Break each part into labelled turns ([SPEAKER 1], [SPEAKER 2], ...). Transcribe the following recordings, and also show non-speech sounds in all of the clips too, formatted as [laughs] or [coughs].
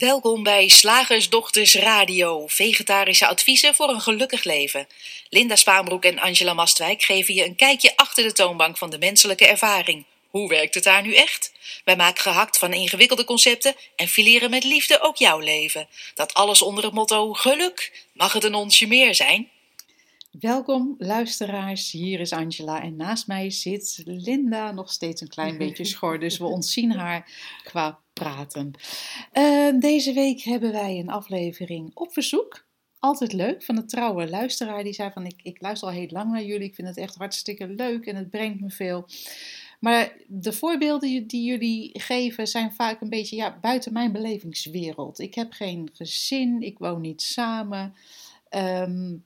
[SPEAKER 1] Welkom bij Slagersdochters Radio, vegetarische adviezen voor een gelukkig leven. Linda Spaanbroek en Angela Mastwijk geven je een kijkje achter de toonbank van de menselijke ervaring. Hoe werkt het daar nu echt? Wij maken gehakt van ingewikkelde concepten en fileren met liefde ook jouw leven. Dat alles onder het motto geluk. Mag het een onsje meer zijn?
[SPEAKER 2] Welkom luisteraars, hier is Angela en naast mij zit Linda, nog steeds een klein beetje schor, dus we ontzien haar qua praten. Uh, deze week hebben wij een aflevering op verzoek. Altijd leuk, van een trouwe luisteraar die zei van ik, ik luister al heel lang naar jullie, ik vind het echt hartstikke leuk en het brengt me veel. Maar de voorbeelden die jullie geven zijn vaak een beetje ja, buiten mijn belevingswereld. Ik heb geen gezin, ik woon niet samen. Um,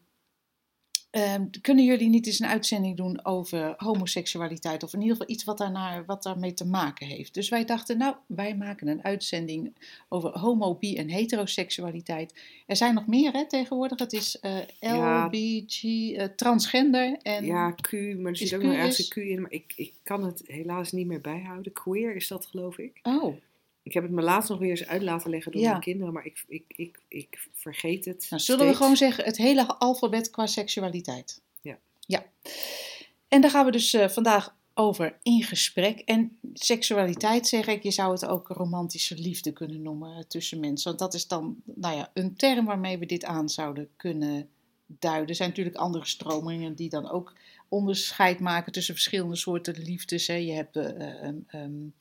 [SPEAKER 2] Ehm, kunnen jullie niet eens een uitzending doen over homoseksualiteit? Of in ieder geval iets wat, daarnaar, wat daarmee te maken heeft. Dus wij dachten, nou, wij maken een uitzending over homo, bi en heteroseksualiteit. Er zijn nog meer hè, tegenwoordig. Het is uh, eh, LBG, uh, eh, transgender. En
[SPEAKER 3] ja, Q, maar er zit ook nog ergens een Q in. Maar ik, ik kan het helaas niet meer bijhouden. Queer is dat, geloof ik.
[SPEAKER 2] Oh.
[SPEAKER 3] Ik heb het me laatst nog weer eens uit laten leggen door mijn kinderen, maar ik, ik, ik, ik vergeet het.
[SPEAKER 2] Nou, zullen we gewoon zeggen het hele alfabet qua seksualiteit?
[SPEAKER 3] Ja.
[SPEAKER 2] Ja. En daar gaan we dus uh, vandaag over in gesprek. En seksualiteit zeg ik, je zou het ook romantische liefde kunnen noemen tussen mensen. Want dat is dan nou ja, een term waarmee we dit aan zouden kunnen duiden. Er zijn natuurlijk andere stromingen die dan ook onderscheid maken tussen verschillende soorten liefdes. Hè. Je hebt uh, um, Um,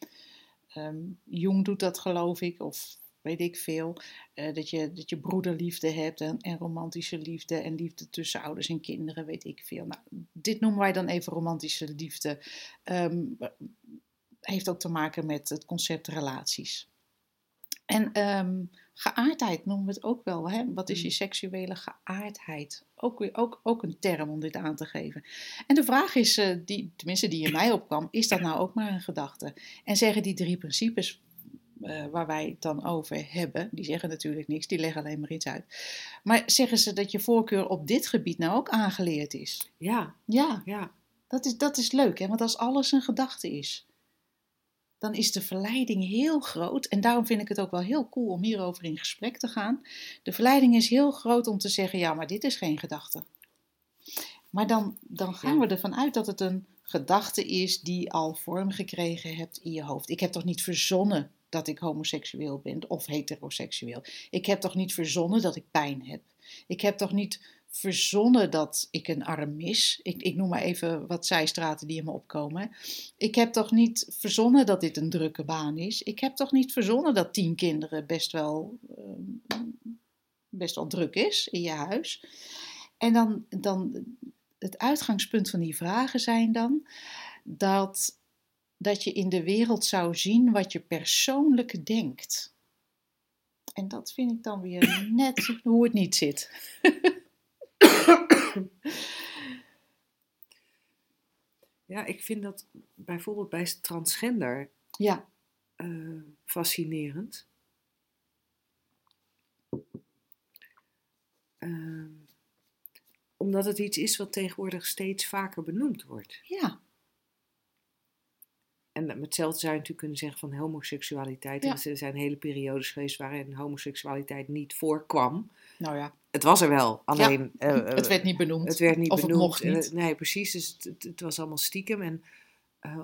[SPEAKER 2] Jung doet dat geloof ik, of weet ik veel. Uh, dat, je, dat je broederliefde hebt en, en, romantische liefde en liefde tussen ouders en kinderen, weet ik veel. Nou, dit noemen wij dan even romantische liefde. Um, heeft ook te maken met het concept relaties. En um, geaardheid noemen we het ook wel. Hè? Wat is je mm. seksuele geaardheid? Ook, weer, ook, ook een term om dit aan te geven. En de vraag is, uh, die, tenminste die in mij opkwam, is dat nou ook maar een gedachte? En zeggen die drie principes uh, waar wij het dan over hebben, die zeggen natuurlijk niks, die leggen alleen maar iets uit. Maar zeggen ze dat je voorkeur op dit gebied nou ook aangeleerd is?
[SPEAKER 3] Ja.
[SPEAKER 2] Ja.
[SPEAKER 3] ja.
[SPEAKER 2] Dat, is, dat is leuk, hè? want als alles een gedachte is dan is de verleiding heel groot. En daarom vind ik het ook wel heel cool om hierover in gesprek te gaan. De verleiding is heel groot om te zeggen: ja, maar dit is geen gedachte. Maar dan, dan gaan we ervan uit dat het een gedachte is die al vorm gekregen hebt in je hoofd. Ik heb toch niet verzonnen dat ik homoseksueel ben of heteroseksueel? Ik heb toch niet verzonnen dat ik pijn heb? Ik heb toch niet verzonnen dat ik een arm mis. Ik, ik noem maar even wat zijstraten die in me opkomen. Ik heb toch niet verzonnen dat dit een drukke baan is. Ik heb toch niet verzonnen dat tien kinderen best wel, uh, best wel druk is in je huis. En dan, dan het uitgangspunt van die vragen zijn dan dat, dat je in de wereld zou zien wat je persoonlijk denkt. En dat vind ik dan weer net hoe het niet zit. [laughs] [laughs]
[SPEAKER 3] Ja, ik vind dat bijvoorbeeld bij transgender
[SPEAKER 2] ja.
[SPEAKER 3] Uh, fascinerend. Uh, omdat het iets is wat tegenwoordig steeds vaker benoemd wordt.
[SPEAKER 2] Ja.
[SPEAKER 3] En hetzelfde zou je natuurlijk kunnen zeggen van homoseksualiteit. Ja. Er zijn hele periodes geweest waarin homoseksualiteit niet voorkwam.
[SPEAKER 2] Nou ja.
[SPEAKER 3] Het was er wel, alleen...
[SPEAKER 2] Ja, uh, het werd niet benoemd.
[SPEAKER 3] Het werd niet
[SPEAKER 2] of
[SPEAKER 3] benoemd.
[SPEAKER 2] het mocht niet.
[SPEAKER 3] Uh, nee, precies. Dus het, het, was allemaal stiekem. En uh,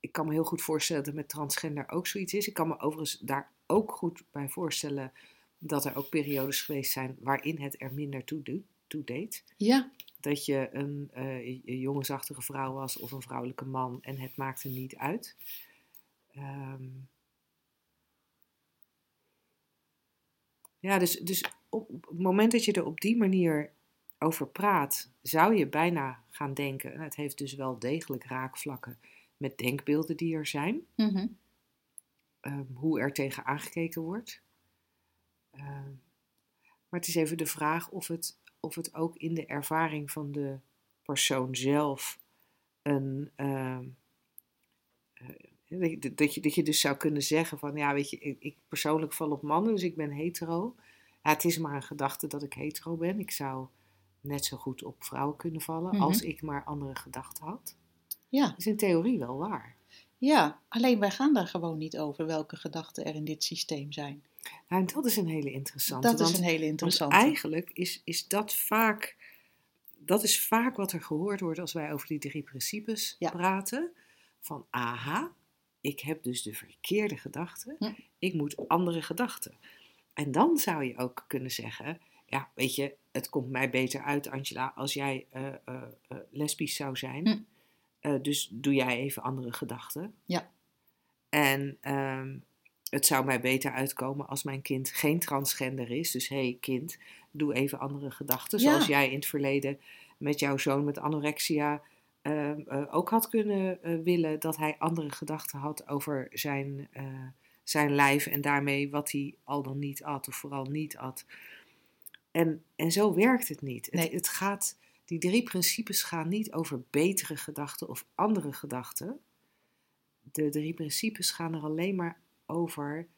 [SPEAKER 3] ik kan me heel goed voorstellen dat met transgender ook zoiets is. Ik kan me overigens daar ook goed bij voorstellen dat er ook periodes geweest zijn waarin het er minder toe, doet, toe deed.
[SPEAKER 2] Ja.
[SPEAKER 3] Dat je een, een jongensachtige vrouw was of een vrouwelijke man en het maakte niet uit. Um, ja, dus, dus op het moment dat je er op die manier over praat, zou je bijna gaan denken, het heeft dus wel degelijk raakvlakken met denkbeelden die er zijn,
[SPEAKER 2] mm
[SPEAKER 3] hoe er tegen aangekeken wordt. Uh, maar het is even de vraag of het, of het ook in de ervaring van de persoon zelf een. Uh, dat, je, dat je dus zou kunnen zeggen van, ja, weet je, ik, ik persoonlijk val op mannen, dus ik ben hetero. Ja, het is maar een gedachte dat ik hetero ben. Ik zou net zo goed op vrouwen kunnen vallen als mhm. ik maar andere gedachten had.
[SPEAKER 2] Ja.
[SPEAKER 3] Dat is in theorie wel waar.
[SPEAKER 2] Ja, alleen wij gaan daar gewoon niet over welke gedachten er in dit systeem zijn.
[SPEAKER 3] Nou, dat is een hele interessante.
[SPEAKER 2] Dat is
[SPEAKER 3] want-
[SPEAKER 2] een hele interessante.
[SPEAKER 3] eigenlijk is, is dat vaak, dat is vaak wat er gehoord wordt als wij over die drie principes
[SPEAKER 2] Ja.
[SPEAKER 3] praten. Van aha, ik heb dus de verkeerde gedachten.
[SPEAKER 2] Hm.
[SPEAKER 3] Ik moet andere gedachten. En dan zou je ook kunnen zeggen, ja, weet je, het komt mij beter uit, Angela, als jij eh, eh, eh, lesbisch zou zijn.
[SPEAKER 2] Hm.
[SPEAKER 3] Dus doe jij even andere gedachten.
[SPEAKER 2] Ja.
[SPEAKER 3] En ehm, het zou mij beter uitkomen als mijn kind geen transgender is. Dus hé hey, kind, doe even andere gedachten.
[SPEAKER 2] Ja.
[SPEAKER 3] Zoals jij in het verleden met jouw zoon met anorexia ehm, eh, ook had kunnen eh, willen dat hij andere gedachten had over zijn, eh, zijn lijf en daarmee wat hij al dan niet at of vooral niet at. En, en zo werkt het niet. Het,
[SPEAKER 2] Nee.
[SPEAKER 3] het gaat, die drie principes gaan niet over betere gedachten of andere gedachten. De drie principes gaan er alleen maar over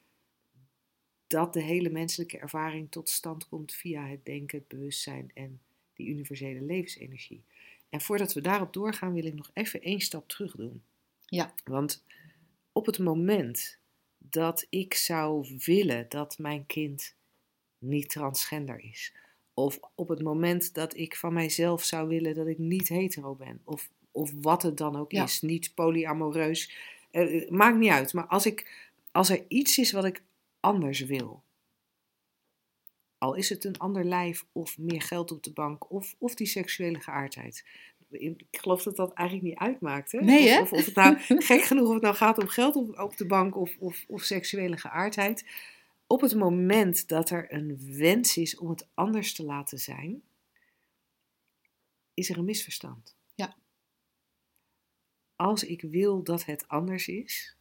[SPEAKER 3] dat de hele menselijke ervaring tot stand komt via het denken, het bewustzijn en die universele levensenergie. En voordat we daarop doorgaan, wil ik nog even één stap terug doen.
[SPEAKER 2] Ja.
[SPEAKER 3] Want op het moment dat ik zou willen dat mijn kind niet transgender is, of op het moment dat ik van mijzelf zou willen dat ik niet hetero ben, of, of wat het dan ook
[SPEAKER 2] Ja.
[SPEAKER 3] is, niet polyamoreus, eh, eh, maakt niet uit. Maar als, ik, als er iets is wat ik anders wil, al is het een ander lijf of meer geld op de bank of, of die seksuele geaardheid. Ik geloof dat dat eigenlijk niet uitmaakt. Hè?
[SPEAKER 2] Nee, hè?
[SPEAKER 3] Of, of, of het nou, [laughs] gek genoeg of het nou gaat om geld op, op de bank of, of, of seksuele geaardheid. Op het moment dat er een wens is om het anders te laten zijn, is er een misverstand.
[SPEAKER 2] Ja.
[SPEAKER 3] Als ik wil dat het anders is,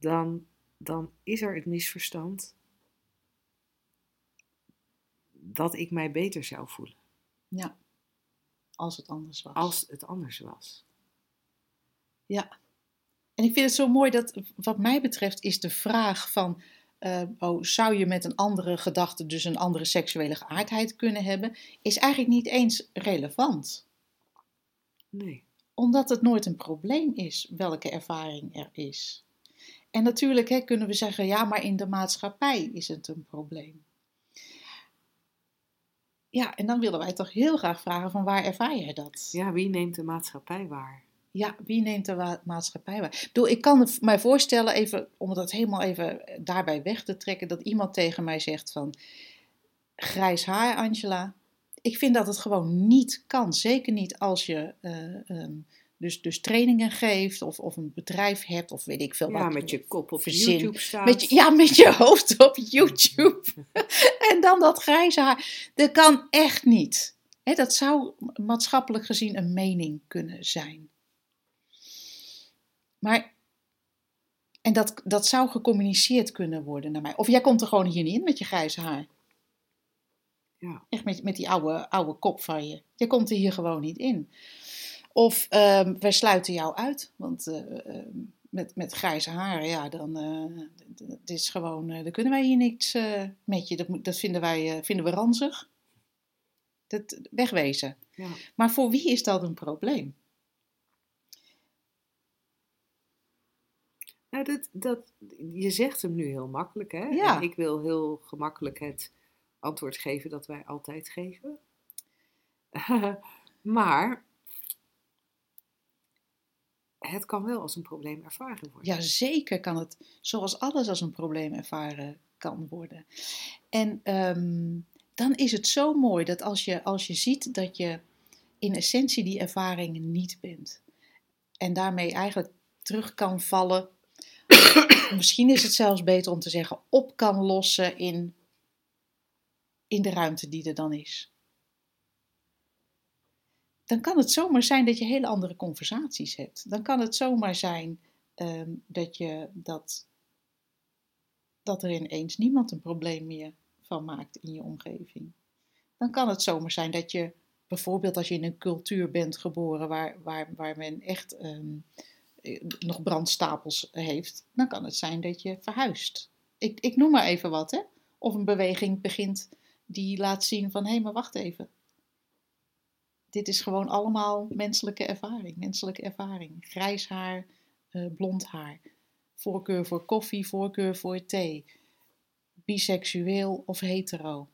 [SPEAKER 3] dan, dan is er het misverstand dat ik mij beter zou voelen
[SPEAKER 2] Ja, als het anders was.
[SPEAKER 3] als het anders was.
[SPEAKER 2] Ja. En ik vind het zo mooi dat, wat mij betreft, is de vraag van, oh, zou je met een andere gedachte, dus een andere seksuele geaardheid kunnen hebben, is eigenlijk niet eens relevant.
[SPEAKER 3] Nee.
[SPEAKER 2] Omdat het nooit een probleem is welke ervaring er is. En natuurlijk hè, kunnen we zeggen, ja, maar in de maatschappij is het een probleem. Ja, en dan willen wij toch heel graag vragen van waar ervaar jij dat?
[SPEAKER 3] Ja, wie neemt de maatschappij waar?
[SPEAKER 2] Ja, wie neemt de maatschappij waar? Ik bedoel, ik kan mij voorstellen, even, om dat helemaal even daarbij weg te trekken, dat iemand tegen mij zegt van, grijs haar Angela, ik vind dat het gewoon niet kan. Zeker niet als je eh, ehm, dus, dus trainingen geeft of, of een bedrijf hebt of weet ik veel
[SPEAKER 3] Ja,
[SPEAKER 2] wat.
[SPEAKER 3] met je kop op
[SPEAKER 2] verzin.
[SPEAKER 3] YouTube staat.
[SPEAKER 2] Met je, ja, met je hoofd op YouTube. [laughs] [laughs] en dan dat grijze haar. Dat kan echt niet. Hè, dat zou maatschappelijk gezien een mening kunnen zijn. Maar, en dat, dat zou gecommuniceerd kunnen worden naar mij. Of jij komt er gewoon hier niet in met je grijze haar.
[SPEAKER 3] Ja.
[SPEAKER 2] Echt met, met die oude, oude kop van je. Je komt er hier gewoon niet in. Of ehm, wij sluiten jou uit. Want eh, ehm, met, met grijze haren, ja, dan eh, het is gewoon, eh, dan kunnen wij hier niks met je. Dat, dat vinden wij vinden we ranzig. Dat, wegwezen.
[SPEAKER 3] Ja.
[SPEAKER 2] Maar voor wie is dat een probleem?
[SPEAKER 3] Nou, dat, dat, je zegt hem nu heel makkelijk, hè?
[SPEAKER 2] Ja.
[SPEAKER 3] En ik wil heel gemakkelijk het antwoord geven dat wij altijd geven. [laughs] maar het kan wel als een probleem ervaren worden.
[SPEAKER 2] Ja, zeker kan het, zoals alles als een probleem ervaren kan worden. En ehm, dan is het zo mooi dat als je, als je ziet dat je in essentie die ervaring niet bent. En daarmee eigenlijk terug kan vallen. [coughs] Misschien is het zelfs beter om te zeggen op kan lossen in, in de ruimte die er dan is. Dan kan het zomaar zijn dat je hele andere conversaties hebt. Dan kan het zomaar zijn ehm, dat, je, dat, dat er ineens niemand een probleem meer van maakt in je omgeving. Dan kan het zomaar zijn dat je, bijvoorbeeld als je in een cultuur bent geboren waar, waar, waar men echt ehm, eh, nog brandstapels heeft, dan kan het zijn dat je verhuist. Ik, ik noem maar even wat, hè? Of een beweging begint die laat zien van hé, hey, maar wacht even. Dit is gewoon allemaal menselijke ervaring, menselijke ervaring. Grijs haar, eh, blond haar, voorkeur voor koffie, voorkeur voor thee. biseksueel of hetero?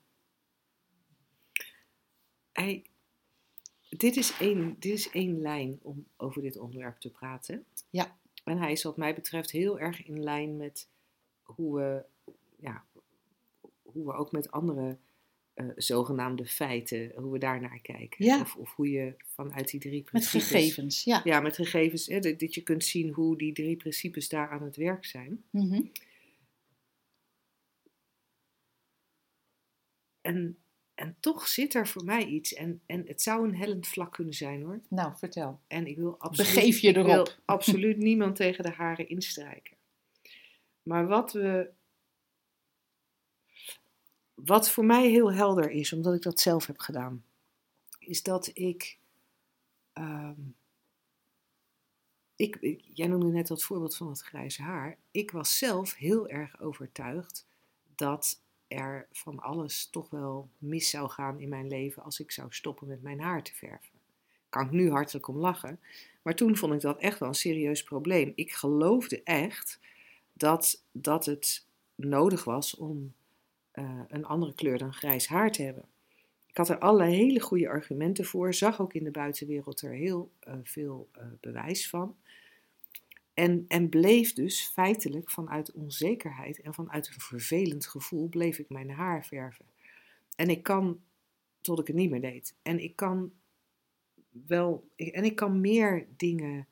[SPEAKER 3] Hij, dit, is één, dit is één lijn om over dit onderwerp te praten.
[SPEAKER 2] Ja.
[SPEAKER 3] En hij is wat mij betreft heel erg in lijn met hoe we, ja, hoe we ook met andere eh, zogenaamde feiten, hoe we daar naar kijken.
[SPEAKER 2] Ja.
[SPEAKER 3] Of, of hoe je vanuit die drie
[SPEAKER 2] Met
[SPEAKER 3] principes...
[SPEAKER 2] gegevens, ja.
[SPEAKER 3] Ja, met gegevens, hè, dat dat je kunt zien hoe die drie principes daar aan het werk zijn.
[SPEAKER 2] Mhm.
[SPEAKER 3] En, en toch zit er voor mij iets, en, en het zou een hellend vlak kunnen zijn hoor.
[SPEAKER 2] Nou, vertel.
[SPEAKER 3] En ik wil absoluut,
[SPEAKER 2] Begeef je
[SPEAKER 3] ik wil
[SPEAKER 2] erop.
[SPEAKER 3] absoluut niemand tegen de haren instrijken. Maar wat we. Wat voor mij heel helder is, omdat ik dat zelf heb gedaan, is dat ik. ehm, ik, jij noemde net dat voorbeeld van het grijze haar. Ik was zelf heel erg overtuigd dat er van alles toch wel mis zou gaan in mijn leven als ik zou stoppen met mijn haar te verven. Kan ik nu hartelijk om lachen. Maar toen vond ik dat echt wel een serieus probleem. Ik geloofde echt dat, dat het nodig was om eh, een andere kleur dan grijs haar te hebben. Ik had er allerlei hele goede argumenten voor. Zag ook in de buitenwereld er heel eh, veel eh, bewijs van. En, en bleef dus feitelijk vanuit onzekerheid en vanuit een vervelend gevoel bleef ik mijn haar verven. En ik kan, tot ik het niet meer deed. En ik kan wel, en ik kan meer dingen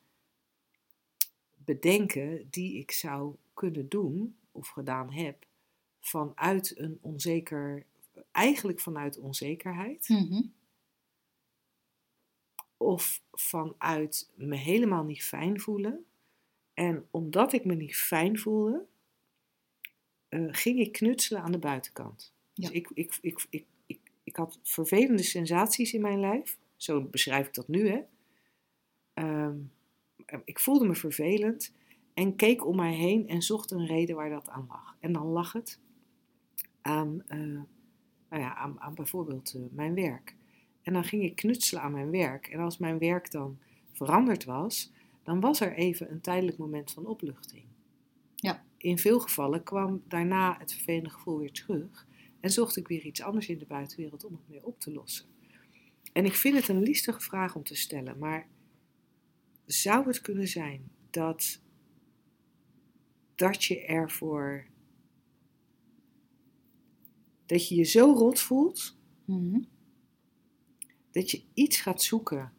[SPEAKER 3] bedenken die ik zou kunnen doen of gedaan heb vanuit een onzeker, eigenlijk vanuit onzekerheid
[SPEAKER 2] Mhm.
[SPEAKER 3] of vanuit me helemaal niet fijn voelen. En omdat ik me niet fijn voelde, eh, ging ik knutselen aan de buitenkant.
[SPEAKER 2] Ja.
[SPEAKER 3] Dus ik, ik, ik, ik, ik, ik had vervelende sensaties in mijn lijf. Zo beschrijf ik dat nu, hè. Ehm, ik voelde me vervelend en keek om mij heen en zocht een reden waar dat aan lag. En dan lag het aan, eh, nou ja, aan, aan bijvoorbeeld eh, mijn werk. En dan ging ik knutselen aan mijn werk. En als mijn werk dan veranderd was, dan was er even een tijdelijk moment van opluchting.
[SPEAKER 2] Ja.
[SPEAKER 3] In veel gevallen kwam daarna het vervelende gevoel weer terug. En zocht ik weer iets anders in de buitenwereld om het mee op te lossen. En ik vind het een listige vraag om te stellen, maar zou het kunnen zijn dat, dat je ervoor. Dat je je zo rot voelt
[SPEAKER 2] Mhm.
[SPEAKER 3] dat je iets gaat zoeken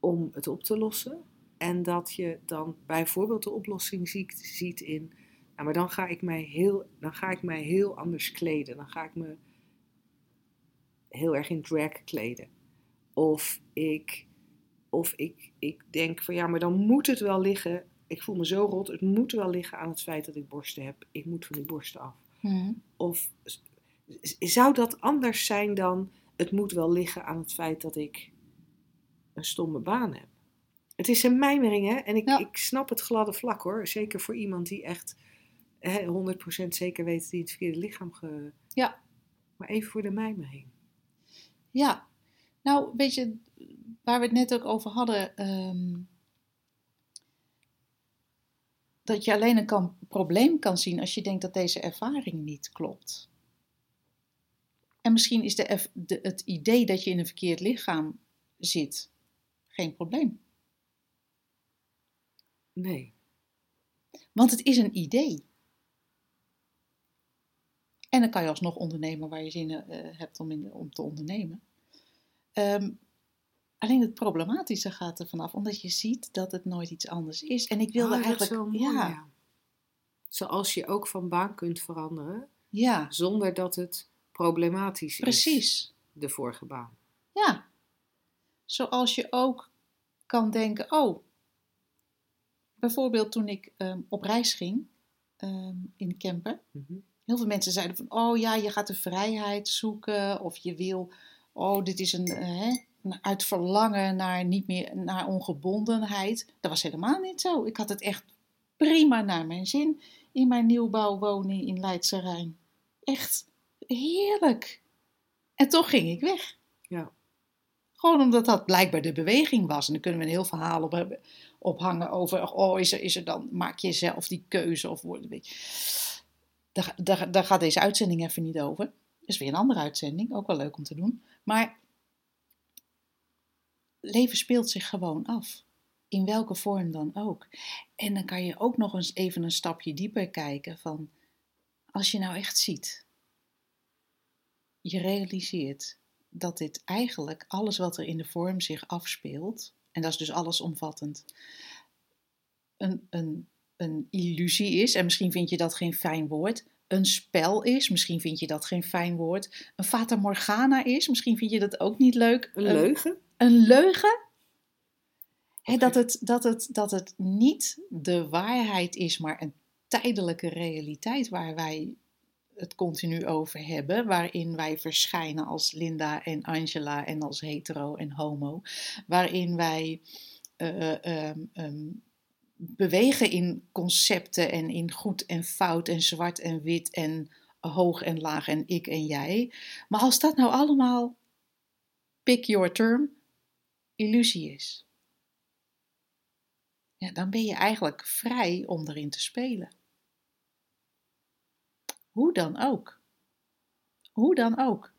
[SPEAKER 3] om het op te lossen. En dat je dan bijvoorbeeld de oplossing ziet, ziet in. Nou, maar dan ga, ik mij heel, dan ga ik mij heel anders kleden. Dan ga ik me heel erg in drag kleden. Of ik, of ik, ik denk van ja, maar dan moet het wel liggen. Ik voel me zo rot. Het moet wel liggen aan het feit dat ik borsten heb. Ik moet van die borsten af.
[SPEAKER 2] Mhm.
[SPEAKER 3] Of zou dat anders zijn dan het moet wel liggen aan het feit dat ik een stomme baan heb? Het is een mijmering, hè? En ik,
[SPEAKER 2] Ja.
[SPEAKER 3] ik snap het gladde vlak, hoor. Zeker voor iemand die echt hè, 100% zeker weet hij het verkeerde lichaam... Ge...
[SPEAKER 2] Ja.
[SPEAKER 3] Maar even voor de mijmering.
[SPEAKER 2] Ja, nou weet je, waar we het net ook over hadden, ehm, dat je alleen een kan, probleem kan zien als je denkt dat deze ervaring niet klopt. En misschien is de, het idee dat je in een verkeerd lichaam zit geen probleem.
[SPEAKER 3] Nee.
[SPEAKER 2] Want het is een idee. En dan kan je alsnog ondernemen waar je zin in eh, hebt om, in, om te ondernemen. Ehm, alleen het problematische gaat er vanaf, omdat je ziet dat het nooit iets anders is. En ik wilde
[SPEAKER 3] Oh,
[SPEAKER 2] eigenlijk.
[SPEAKER 3] mooi,
[SPEAKER 2] ja,
[SPEAKER 3] ja. Zoals je ook van baan kunt veranderen,
[SPEAKER 2] ja,
[SPEAKER 3] zonder dat het problematisch is.
[SPEAKER 2] precies.
[SPEAKER 3] De vorige baan.
[SPEAKER 2] Ja. Zoals je ook kan denken, oh, bijvoorbeeld toen ik ehm, op reis ging ehm, in de camper.
[SPEAKER 3] Mhm.
[SPEAKER 2] Heel veel mensen zeiden van, oh ja, je gaat de vrijheid zoeken of je wil, oh, dit is een, eh, hè, uit verlangen naar niet meer, naar ongebondenheid. Dat was helemaal niet zo. Ik had het echt prima naar mijn zin in mijn nieuwbouwwoning in Leidse Rijn. Echt heerlijk. En toch ging ik weg.
[SPEAKER 3] Ja.
[SPEAKER 2] Gewoon omdat dat blijkbaar de beweging was. En dan kunnen we een heel verhaal op hebben, ophangen over, oh, is er, is er dan, maak je zelf die keuze of wordt weet je. daar, daar, daar gaat deze uitzending even niet over. Dat is weer een andere uitzending, ook wel leuk om te doen. Maar leven speelt zich gewoon af. In welke vorm dan ook. En dan kan je ook nog eens even een stapje dieper kijken van, als je nou echt ziet, je realiseert dat dit eigenlijk alles wat er in de vorm zich afspeelt, en dat is dus allesomvattend, een, een, een illusie is. En misschien vind je dat geen fijn woord. Een spel is, misschien vind je dat geen fijn woord. Een fata morgana is, misschien vind je dat ook niet leuk.
[SPEAKER 3] Een leugen?
[SPEAKER 2] Een leugen? Dat, het, dat, het, dat het niet de waarheid is, maar een tijdelijke realiteit waar wij het continu over hebben, waarin wij verschijnen als Linda en Angela en als hetero en homo, waarin wij uh, um, um, bewegen in concepten en in goed en fout en zwart en wit en hoog en laag en ik en jij. Maar als dat nou allemaal, pick your term, illusie is, ja, dan ben je eigenlijk vrij om erin te spelen. Hoe dan ook. Hoe dan ook.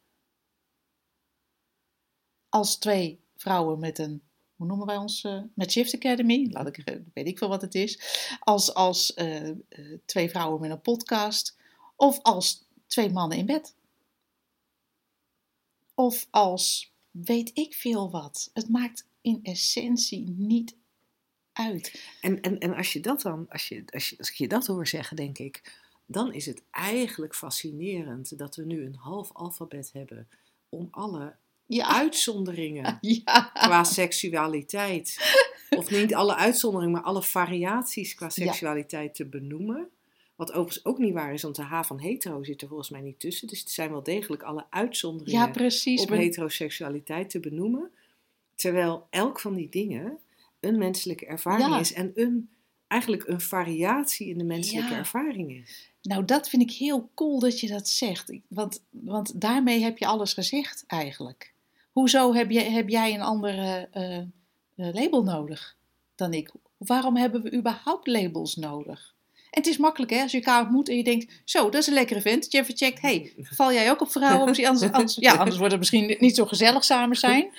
[SPEAKER 2] Als twee vrouwen met een, hoe noemen wij ons, uh, met Shift Academy, laat ik, weet ik veel wat het is. Als, als uh, twee vrouwen met een podcast. Of als twee mannen in bed. Of als weet ik veel wat. Het maakt in essentie niet uit.
[SPEAKER 3] En, en, en als je dat dan, als je, als je, als ik je dat hoor zeggen, denk ik dan is het eigenlijk fascinerend dat we nu een half alfabet hebben om alle ja. uitzonderingen [laughs] ja. qua seksualiteit, of niet alle uitzonderingen, maar alle variaties qua seksualiteit te benoemen. Wat overigens ook niet waar is, want de H van hetero zit er volgens mij niet tussen. Dus het zijn wel degelijk alle uitzonderingen
[SPEAKER 2] ja, precies,
[SPEAKER 3] op heteroseksualiteit te benoemen. Terwijl elk van die dingen een menselijke ervaring is en een, eigenlijk een variatie in de menselijke ervaring is.
[SPEAKER 2] Nou, dat vind ik heel cool dat je dat zegt. Want, want daarmee heb je alles gezegd eigenlijk. Hoezo heb, je, heb jij een andere uh, label nodig dan ik? Waarom hebben we überhaupt labels nodig? En het is makkelijk hè, als je elkaar ontmoet en je denkt, zo, dat is een lekkere vent. Dat je even checkt, hey, [laughs] val jij ook op vrouwen? Anders, anders, [laughs] ja, anders wordt het misschien niet zo gezellig samen zijn.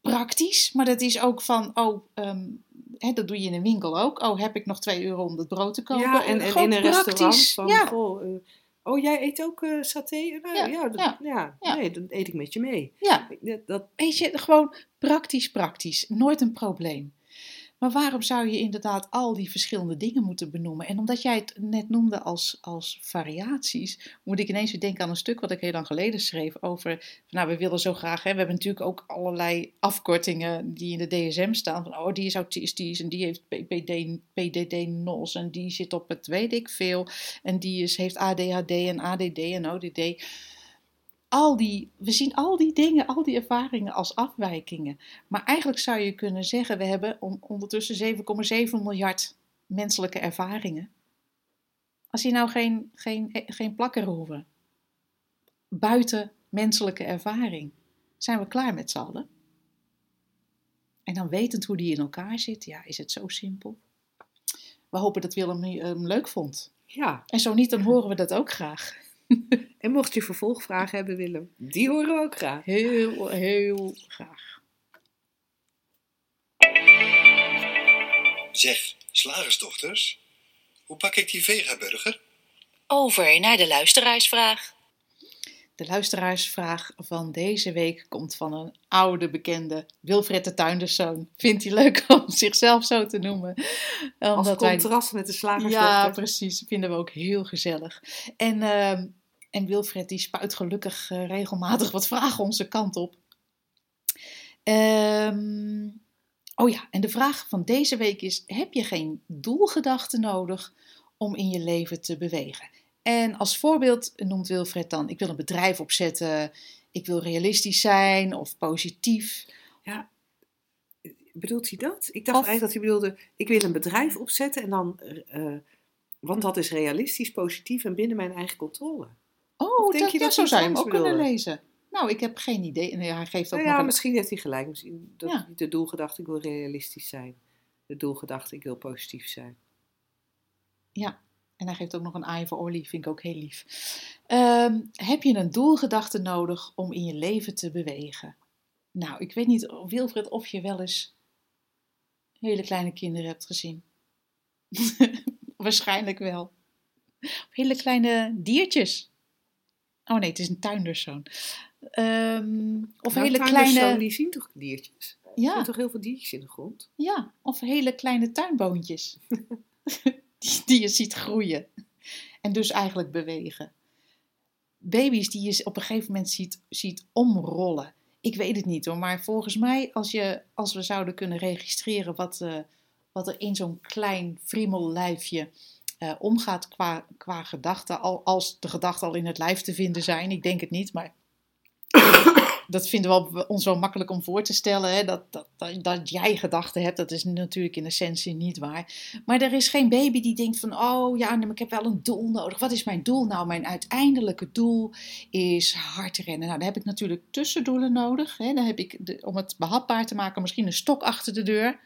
[SPEAKER 2] Praktisch, maar dat is ook van, oh, um, hè, dat doe je in een winkel ook. Oh, heb ik nog 2 euro om het brood te kopen?
[SPEAKER 3] Ja, en, en in een restaurant van, ja. goh, uh, oh, jij eet ook uh, saté? Nou, ja, ja, dat, ja. ja, nee, dan eet ik met je mee.
[SPEAKER 2] Ja, dat... weet je, gewoon praktisch, praktisch. Nooit een probleem. Maar waarom zou je inderdaad al die verschillende dingen moeten benoemen? En omdat jij het net noemde als, als variaties, moet ik ineens weer denken aan een stuk wat ik heel lang geleden schreef over, nou we willen zo graag, hè, we hebben natuurlijk ook allerlei afkortingen die in de DSM staan, van oh die is autistisch en die heeft PPD, PDD-NOS en die zit op het weet ik veel en die is, heeft ADHD en ADD en ODD al die, we zien al die dingen, al die ervaringen als afwijkingen. Maar eigenlijk zou je kunnen zeggen, we hebben ondertussen 7,7 miljard menselijke ervaringen. Als je nou geen, geen, geen plakker hoeven, buiten menselijke ervaring, zijn we klaar met z'n allen. En dan wetend hoe die in elkaar zit, ja, is het zo simpel. We hopen dat Willem hem leuk vond.
[SPEAKER 3] Ja.
[SPEAKER 2] En zo niet, dan horen we dat ook graag. [laughs]
[SPEAKER 3] En mocht je vervolgvragen hebben, Willem, die horen we ook graag.
[SPEAKER 2] Heel, heel graag.
[SPEAKER 4] Zeg, slagersdochters, hoe pak ik die vegaburger?
[SPEAKER 1] Over naar de luisteraarsvraag.
[SPEAKER 2] De luisteraarsvraag van deze week komt van een oude bekende, Wilfred de Tuinderszoon. Vindt hij leuk [laughs] om zichzelf zo te noemen?
[SPEAKER 3] Omdat Als contrast met de slagersdochter.
[SPEAKER 2] Ja, precies. Vinden we ook heel gezellig. En... Uh, en Wilfred die spuit gelukkig uh, regelmatig wat vragen onze kant op. Um, oh ja, en de vraag van deze week is: heb je geen doelgedachten nodig om in je leven te bewegen? En als voorbeeld noemt Wilfred dan: ik wil een bedrijf opzetten, ik wil realistisch zijn of positief.
[SPEAKER 3] Ja, bedoelt hij dat? Ik dacht eigenlijk dat hij bedoelde: ik wil een bedrijf opzetten en dan, uh, want dat is realistisch, positief en binnen mijn eigen controle.
[SPEAKER 2] Oh, denk dat, je dat, zo zou je hem ook kunnen lezen. Nou, ik heb geen idee. Nee, hij geeft ook
[SPEAKER 3] nou ja, misschien heeft hij gelijk. Misschien dat ja. de doelgedachte, ik wil realistisch zijn. De doelgedachte, ik wil positief zijn.
[SPEAKER 2] Ja, En hij geeft ook nog een aai voor Olly, vind ik ook heel lief. Ehm, heb je een doelgedachte nodig om in je leven te bewegen? Nou, ik weet niet, Wilfred, of je wel eens hele kleine kinderen hebt gezien. [laughs] Waarschijnlijk wel. Of hele kleine diertjes. Oh nee, het is een tuinderszoon. Ehm, of
[SPEAKER 3] Nou,
[SPEAKER 2] hele kleine...
[SPEAKER 3] die zien toch diertjes? Er
[SPEAKER 2] Ja,
[SPEAKER 3] zijn toch heel veel diertjes in de grond?
[SPEAKER 2] ja, of hele kleine tuinboontjes. [laughs] [laughs] die, je ziet groeien. En dus eigenlijk bewegen. Baby's die je op een gegeven moment ziet, ziet omrollen. Ik weet het niet hoor, maar volgens mij als, je, als we zouden kunnen registreren wat, eh, wat er in zo'n klein friemellijfje eh, omgaat qua, qua gedachten, al, als de gedachten al in het lijf te vinden zijn. Ik denk het niet, maar dat vinden we ons wel makkelijk om voor te stellen. Hè? Dat, dat, dat, jij gedachten hebt, dat is natuurlijk in essentie niet waar. Maar er is geen baby die denkt van, oh ja, ik heb wel een doel nodig. Wat is mijn doel? Nou, mijn uiteindelijke doel is hard rennen. Nou, dan heb ik natuurlijk tussendoelen nodig. Hè? Dan heb ik, om het behapbaar te maken, misschien een stok achter de deur.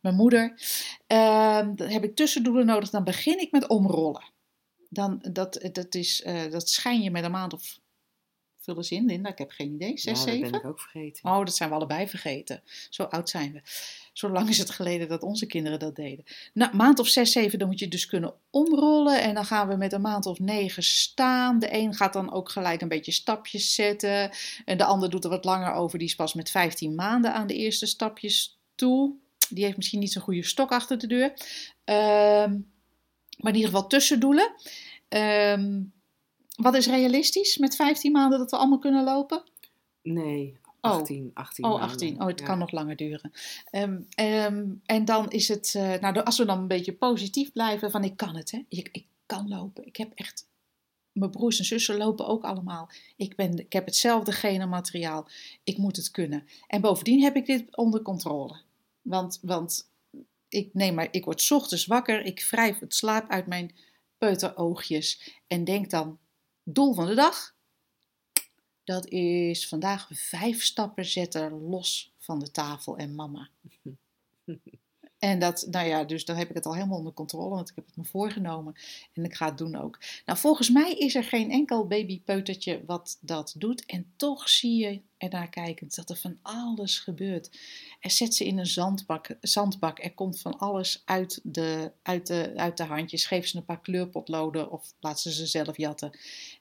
[SPEAKER 2] Mijn moeder. Ehm, dan heb ik tussendoelen nodig. Dan begin ik met omrollen. Dan, dat, dat, is, eh, dat schijn je met een maand of... Vul eens in, Linda. Ik heb geen idee. Zes,
[SPEAKER 3] ja, dat
[SPEAKER 2] zeven?
[SPEAKER 3] ben ik ook vergeten.
[SPEAKER 2] Oh, dat zijn we allebei vergeten. Zo oud zijn we. Zo lang is het geleden dat onze kinderen dat deden. Nou, maand of zes, zeven, dan moet je dus kunnen omrollen. En dan gaan we met een maand of negen staan. De een gaat dan ook gelijk een beetje stapjes zetten. En de ander doet er wat langer over. Die is pas met 15 maanden aan de eerste stapjes toe. Die heeft misschien niet zo'n goede stok achter de deur. Ehm, maar in ieder geval tussendoelen. Ehm, wat is realistisch met 15 maanden dat we allemaal kunnen lopen?
[SPEAKER 3] Nee,
[SPEAKER 2] Oh.
[SPEAKER 3] 18, 18
[SPEAKER 2] Oh,
[SPEAKER 3] maanden.
[SPEAKER 2] 18. Oh, het
[SPEAKER 3] Ja.
[SPEAKER 2] kan nog langer duren. Ehm, ehm, en dan is het, eh, nou, als we dan een beetje positief blijven, van ik kan het, hè. Ik, ik kan lopen. Ik heb echt, mijn broers en zussen lopen ook allemaal. Ik, ben, ik heb hetzelfde genenmateriaal. Ik moet het kunnen. En bovendien heb ik dit onder controle. Want, want ik, neem maar, ik word 's ochtends wakker, ik wrijf het slaap uit mijn peuteroogjes en denk dan, doel van de dag, dat is vandaag vijf stappen zetten los van de tafel en mama. [laughs] En dat, nou ja, dus dan heb ik het al helemaal onder controle, want ik heb het me voorgenomen en ik ga het doen ook. Nou, volgens mij is er geen enkel babypeutertje wat dat doet. En toch zie je ernaar kijkend dat er van alles gebeurt. Er zet ze in een zandbak, zandbak, er komt van alles uit de, uit, de, uit de handjes. Geef ze een paar kleurpotloden of laat ze ze zelf jatten.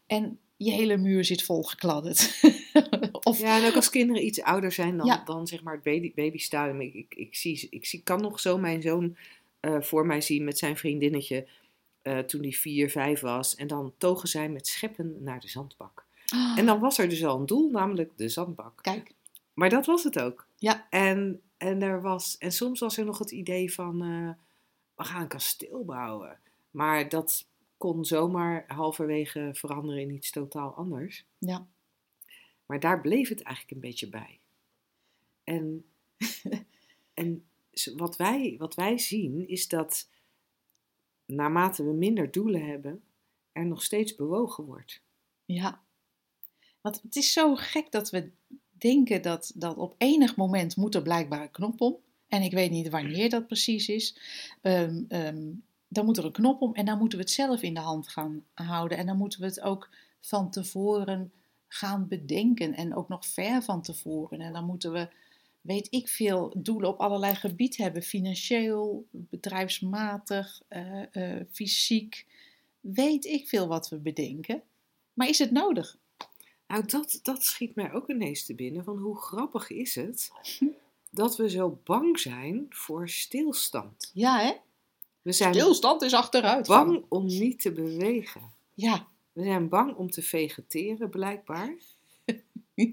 [SPEAKER 2] En je hele muur zit vol gekladderd. [laughs] of,
[SPEAKER 3] Ja, en ook als kinderen iets ouder zijn dan,
[SPEAKER 2] Ja.
[SPEAKER 3] dan zeg maar het baby, babystadium. Ik, ik, ik, zie, ik zie, kan nog zo mijn zoon eh, voor mij zien met zijn vriendinnetje eh, toen hij vier, vijf was. En dan togen zij met scheppen naar de zandbak. En dan was er dus al een doel, namelijk de zandbak.
[SPEAKER 2] Kijk,
[SPEAKER 3] Maar dat was het ook.
[SPEAKER 2] Ja.
[SPEAKER 3] En, en, er was, en soms was er nog het idee van, eh, we gaan een kasteel bouwen. Maar dat kon zomaar halverwege veranderen in iets totaal anders.
[SPEAKER 2] ja.
[SPEAKER 3] Maar daar bleef het eigenlijk een beetje bij. En, [laughs] en wat, wij, wat wij zien is dat naarmate we minder doelen hebben, er nog steeds bewogen wordt.
[SPEAKER 2] Ja. Want het is zo gek dat we denken dat, dat op enig moment moet er blijkbaar een knop om. En ik weet niet wanneer dat precies is. Ehm, ehm, dan moet er een knop om en dan moeten we het zelf in de hand gaan houden. En dan moeten we het ook van tevoren gaan bedenken. En ook nog ver van tevoren. En dan moeten we, weet ik veel, doelen op allerlei gebieden hebben. Financieel, bedrijfsmatig, eh, eh, fysiek. Weet ik veel wat we bedenken. Maar is het nodig?
[SPEAKER 3] Nou, dat, dat schiet mij ook ineens te binnen. Van hoe grappig is het dat we zo bang zijn voor stilstand.
[SPEAKER 2] Ja, hè?
[SPEAKER 3] We zijn
[SPEAKER 2] Stilstand is achteruit.
[SPEAKER 3] bang om niet te bewegen.
[SPEAKER 2] Ja.
[SPEAKER 3] We zijn bang om te vegeteren, blijkbaar. [laughs]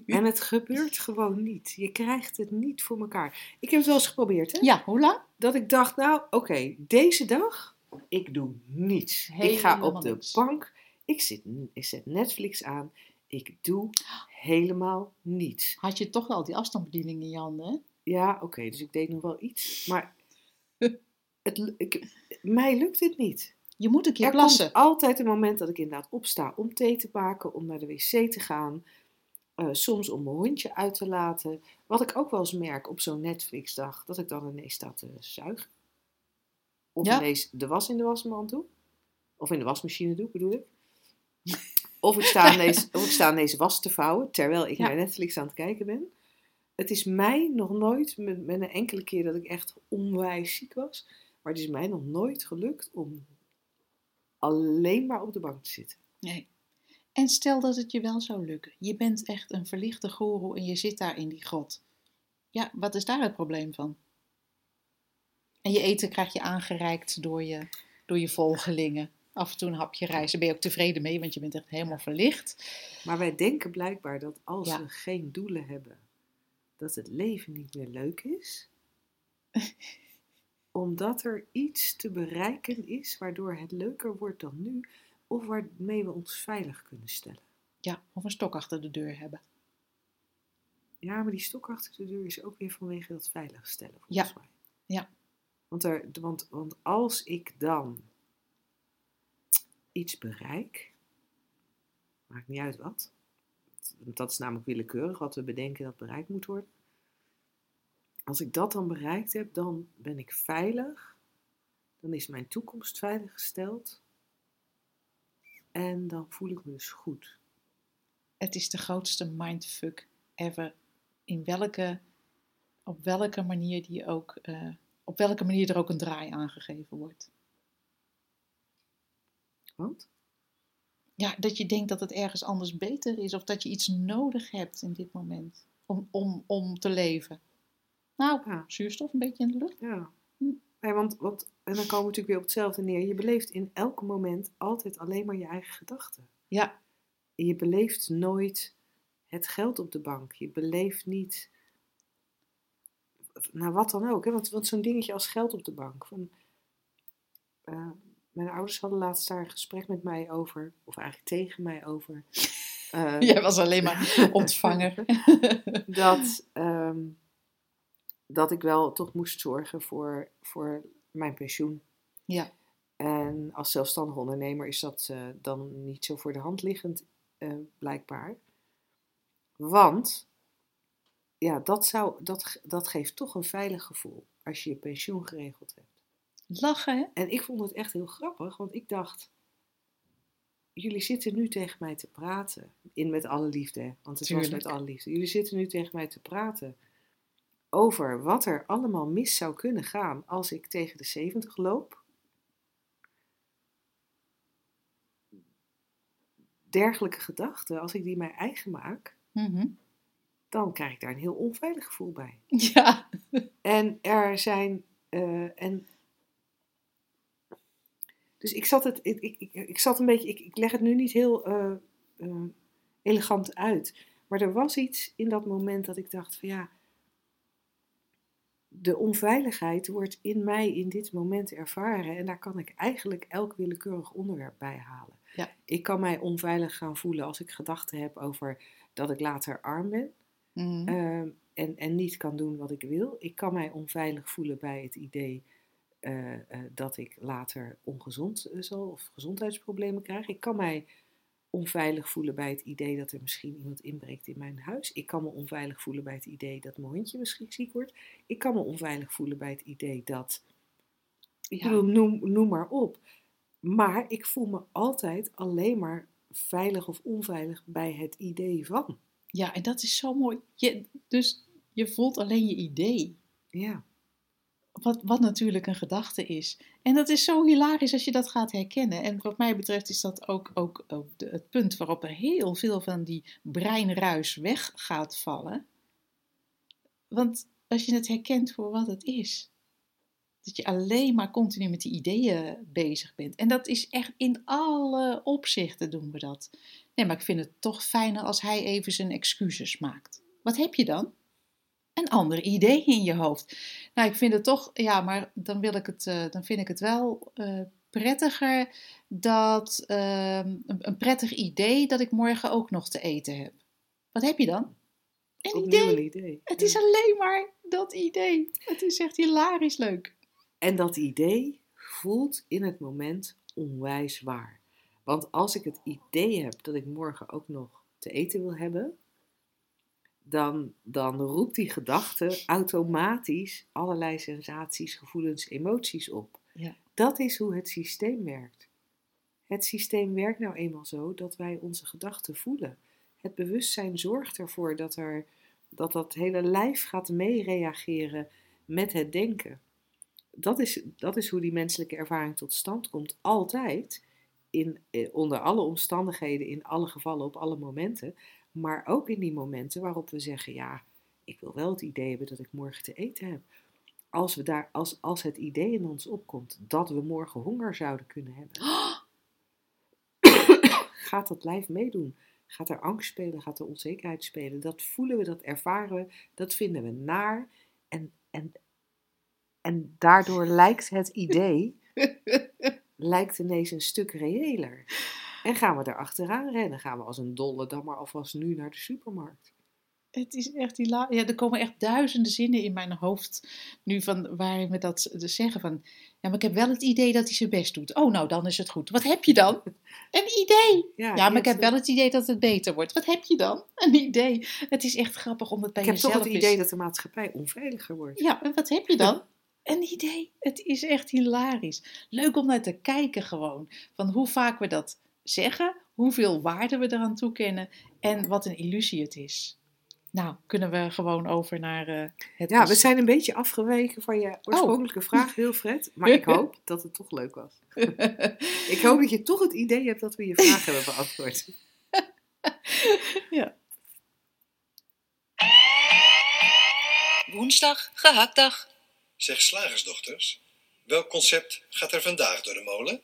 [SPEAKER 3] En het gebeurt gewoon niet. Je krijgt het niet voor elkaar. Ik heb het wel eens geprobeerd, hè?
[SPEAKER 2] Ja, hoe lang?
[SPEAKER 3] Dat ik dacht, nou, oké, deze dag, ik doe niets. ik ga op de bank, ik, zit, ik zet Netflix aan, ik doe helemaal niets.
[SPEAKER 2] Had je toch wel die afstandsbediening in je handen, hè?
[SPEAKER 3] Ja, oké, dus ik deed nog wel iets, maar het, ik, mij lukt het niet.
[SPEAKER 2] Je moet een keer
[SPEAKER 3] Er
[SPEAKER 2] plassen.
[SPEAKER 3] komt altijd een moment dat ik inderdaad opsta om thee te maken, om naar de wc te gaan. eh, soms om mijn hondje uit te laten. Wat ik ook wel eens merk op zo'n Netflix-dag, dat ik dan ineens sta te zuigen. Of
[SPEAKER 2] Ja.
[SPEAKER 3] ineens de was in de wasmand doe. Of in de wasmachine doe, bedoel ik. [laughs] Of ik sta aan deze, of ik sta deze was te vouwen, terwijl ik
[SPEAKER 2] Ja.
[SPEAKER 3] naar Netflix aan het kijken ben. Het is mij nog nooit, met, met een enkele keer dat ik echt onwijs ziek was, maar het is mij nog nooit gelukt om alleen maar op de bank te zitten.
[SPEAKER 2] Nee. En stel dat het je wel zou lukken. Je bent echt een verlichte goeroe en je zit daar in die grot. Ja, wat is daar het probleem van? En je eten krijg je aangereikt door je, door je volgelingen. Af en toe een hapje. Daar ben je ook tevreden mee, want je bent echt helemaal verlicht.
[SPEAKER 3] Maar wij denken blijkbaar dat als
[SPEAKER 2] Ja.
[SPEAKER 3] we geen doelen hebben, dat het leven niet meer leuk is. [laughs] Omdat er iets te bereiken is waardoor het leuker wordt dan nu, of waarmee we ons veilig kunnen stellen.
[SPEAKER 2] Ja, of een stok achter de deur hebben.
[SPEAKER 3] Ja, maar die stok achter de deur is ook weer vanwege dat veilig stellen, volgens
[SPEAKER 2] Ja.
[SPEAKER 3] mij.
[SPEAKER 2] Ja.
[SPEAKER 3] Want, er, want, want als ik dan iets bereik, maakt niet uit wat, want dat is namelijk willekeurig wat we bedenken dat bereikt moet worden. Als ik dat dan bereikt heb, dan ben ik veilig, dan is mijn toekomst veiliggesteld en dan voel ik me dus goed.
[SPEAKER 2] Het is de grootste mindfuck ever. In welke, op welke manier die ook, eh, op welke manier er ook een draai aangegeven wordt.
[SPEAKER 3] Want?
[SPEAKER 2] Ja, dat je denkt dat het ergens anders beter is of dat je iets nodig hebt in dit moment om, om, om te leven. Nou,
[SPEAKER 3] Ja.
[SPEAKER 2] zuurstof een beetje in de lucht.
[SPEAKER 3] Ja.
[SPEAKER 2] Hm.
[SPEAKER 3] Nee, want, want, en dan komen we natuurlijk weer op hetzelfde neer. Je beleeft in elk moment altijd alleen maar je eigen gedachten.
[SPEAKER 2] Ja,
[SPEAKER 3] Je beleeft nooit het geld op de bank. Je beleeft niet, nou wat dan ook. Hè? Want, want zo'n dingetje als geld op de bank. Van, eh, mijn ouders hadden laatst daar een gesprek met mij over, of eigenlijk tegen mij over. [laughs] eh,
[SPEAKER 2] jij was alleen maar [laughs] ontvanger.
[SPEAKER 3] dat, ehm, dat ik wel toch moest zorgen voor, voor mijn pensioen.
[SPEAKER 2] ja,
[SPEAKER 3] En als zelfstandig ondernemer is dat eh, dan niet zo voor de hand liggend, eh, blijkbaar. Want, ja, dat, zou, dat, dat geeft toch een veilig gevoel als je je pensioen geregeld hebt.
[SPEAKER 2] lachen hè?
[SPEAKER 3] En ik vond het echt heel grappig, want ik dacht, jullie zitten nu tegen mij te praten. In met alle liefde, hè, want het was met alle liefde. Jullie zitten nu tegen mij te praten over wat er allemaal mis zou kunnen gaan als ik tegen de 70 loop. Dergelijke gedachten, als ik die mij eigen maak,
[SPEAKER 2] Mhm.
[SPEAKER 3] dan krijg ik daar een heel onveilig gevoel bij. [laughs]
[SPEAKER 2] Ja,
[SPEAKER 3] En er zijn. eh, en dus ik zat het. Ik, ik, ik, zat een beetje. Ik, ik leg het nu niet heel eh, eh, elegant uit. Maar er was iets in dat moment dat ik dacht: van ja. De onveiligheid wordt in mij in dit moment ervaren. En daar kan ik eigenlijk elk willekeurig onderwerp bij halen.
[SPEAKER 2] Ja.
[SPEAKER 3] Ik kan mij onveilig gaan voelen als ik gedachten heb over dat ik later arm ben.
[SPEAKER 2] Mhm.
[SPEAKER 3] Ehm, en, en niet kan doen wat ik wil. Ik kan mij onveilig voelen bij het idee eh, eh, dat ik later ongezond eh, zal of gezondheidsproblemen krijg. Ik kan mij onveilig voelen bij het idee dat er misschien iemand inbreekt in mijn huis. Ik kan me onveilig voelen bij het idee dat mijn hondje misschien ziek wordt. Ik kan me onveilig voelen bij het idee dat.
[SPEAKER 2] Ja.
[SPEAKER 3] noem, noem maar op. Maar ik voel me altijd alleen maar veilig of onveilig bij het idee van.
[SPEAKER 2] ja, en dat is zo mooi. Je, dus je voelt alleen je idee.
[SPEAKER 3] Ja.
[SPEAKER 2] Wat, wat natuurlijk een gedachte is. En dat is zo hilarisch als je dat gaat herkennen. En wat mij betreft is dat ook, ook, ook het punt waarop er heel veel van die breinruis weg gaat vallen. Want als je het herkent voor wat het is, dat je alleen maar continu met die ideeën bezig bent. En dat is echt in alle opzichten doen we dat. Nee, maar ik vind het toch fijner als hij even zijn excuses maakt. Wat heb je dan? Een ander idee in je hoofd. Nou, ik vind het toch, ja, maar dan, wil ik het, eh, dan vind ik het wel eh, prettiger dat, ehm, een, een prettig idee dat ik morgen ook nog te eten heb. Wat heb je dan? Een
[SPEAKER 3] Opnieuw
[SPEAKER 2] idee.
[SPEAKER 3] een idee.
[SPEAKER 2] Het
[SPEAKER 3] Ja.
[SPEAKER 2] is alleen maar dat idee. Het is echt hilarisch leuk.
[SPEAKER 3] En dat idee voelt in het moment onwijs waar. Want als ik het idee heb dat ik morgen ook nog te eten wil hebben, dan, dan roept die gedachte automatisch allerlei sensaties, gevoelens, emoties op.
[SPEAKER 2] Ja.
[SPEAKER 3] Dat is hoe het systeem werkt. Het systeem werkt nou eenmaal zo dat wij onze gedachten voelen. Het bewustzijn zorgt ervoor dat, er, dat dat hele lijf gaat meereageren met het denken. Dat is, dat is hoe die menselijke ervaring tot stand komt. Altijd, in, eh, onder alle omstandigheden, in alle gevallen, op alle momenten. Maar ook in die momenten waarop we zeggen: ja, ik wil wel het idee hebben dat ik morgen te eten heb. Als, we daar, als, als het idee in ons opkomt dat we morgen honger zouden kunnen hebben, [gasps] gaat dat lijf meedoen. Gaat er angst spelen, gaat er onzekerheid spelen. Dat voelen we, dat ervaren we, dat vinden we naar. En, en, en daardoor lijkt het idee [laughs] lijkt ineens een stuk reëler. En gaan we er achteraan rennen, gaan we als een dolle dan maar alvast nu naar de supermarkt.
[SPEAKER 2] Het is echt hila- Ja, er komen echt duizenden zinnen in mijn hoofd nu van waarin we dat dus zeggen van. Ja, maar ik heb wel het idee dat hij zijn best doet. Oh, nou, dan is het goed. Wat heb je dan? [laughs] Een idee. Ja, maar ik heb wel het idee dat het beter wordt. Wat heb je dan? Een idee. Het is echt grappig om het bij
[SPEAKER 3] Ik heb toch
[SPEAKER 2] jezelf
[SPEAKER 3] het
[SPEAKER 2] is.
[SPEAKER 3] idee dat de maatschappij onveiliger wordt.
[SPEAKER 2] Ja, en wat heb je dan? [laughs] Een idee. Het is echt hilarisch. Leuk om naar te kijken gewoon. Van hoe vaak we dat zeggen, hoeveel waarde we eraan toekennen en wat een illusie het is. Nou, kunnen we gewoon over naar eh, het...
[SPEAKER 3] Ja, we zijn een beetje afgeweken van je oorspronkelijke vraag, Wilfred. Maar ik [laughs] hoop dat het toch leuk was. [laughs] Ik hoop dat je toch het idee hebt dat we je vraag hebben beantwoord. [laughs]
[SPEAKER 2] ja.
[SPEAKER 1] Woensdag, gehaktdag.
[SPEAKER 4] Zeg slagersdochters, welk concept gaat er vandaag door de molen?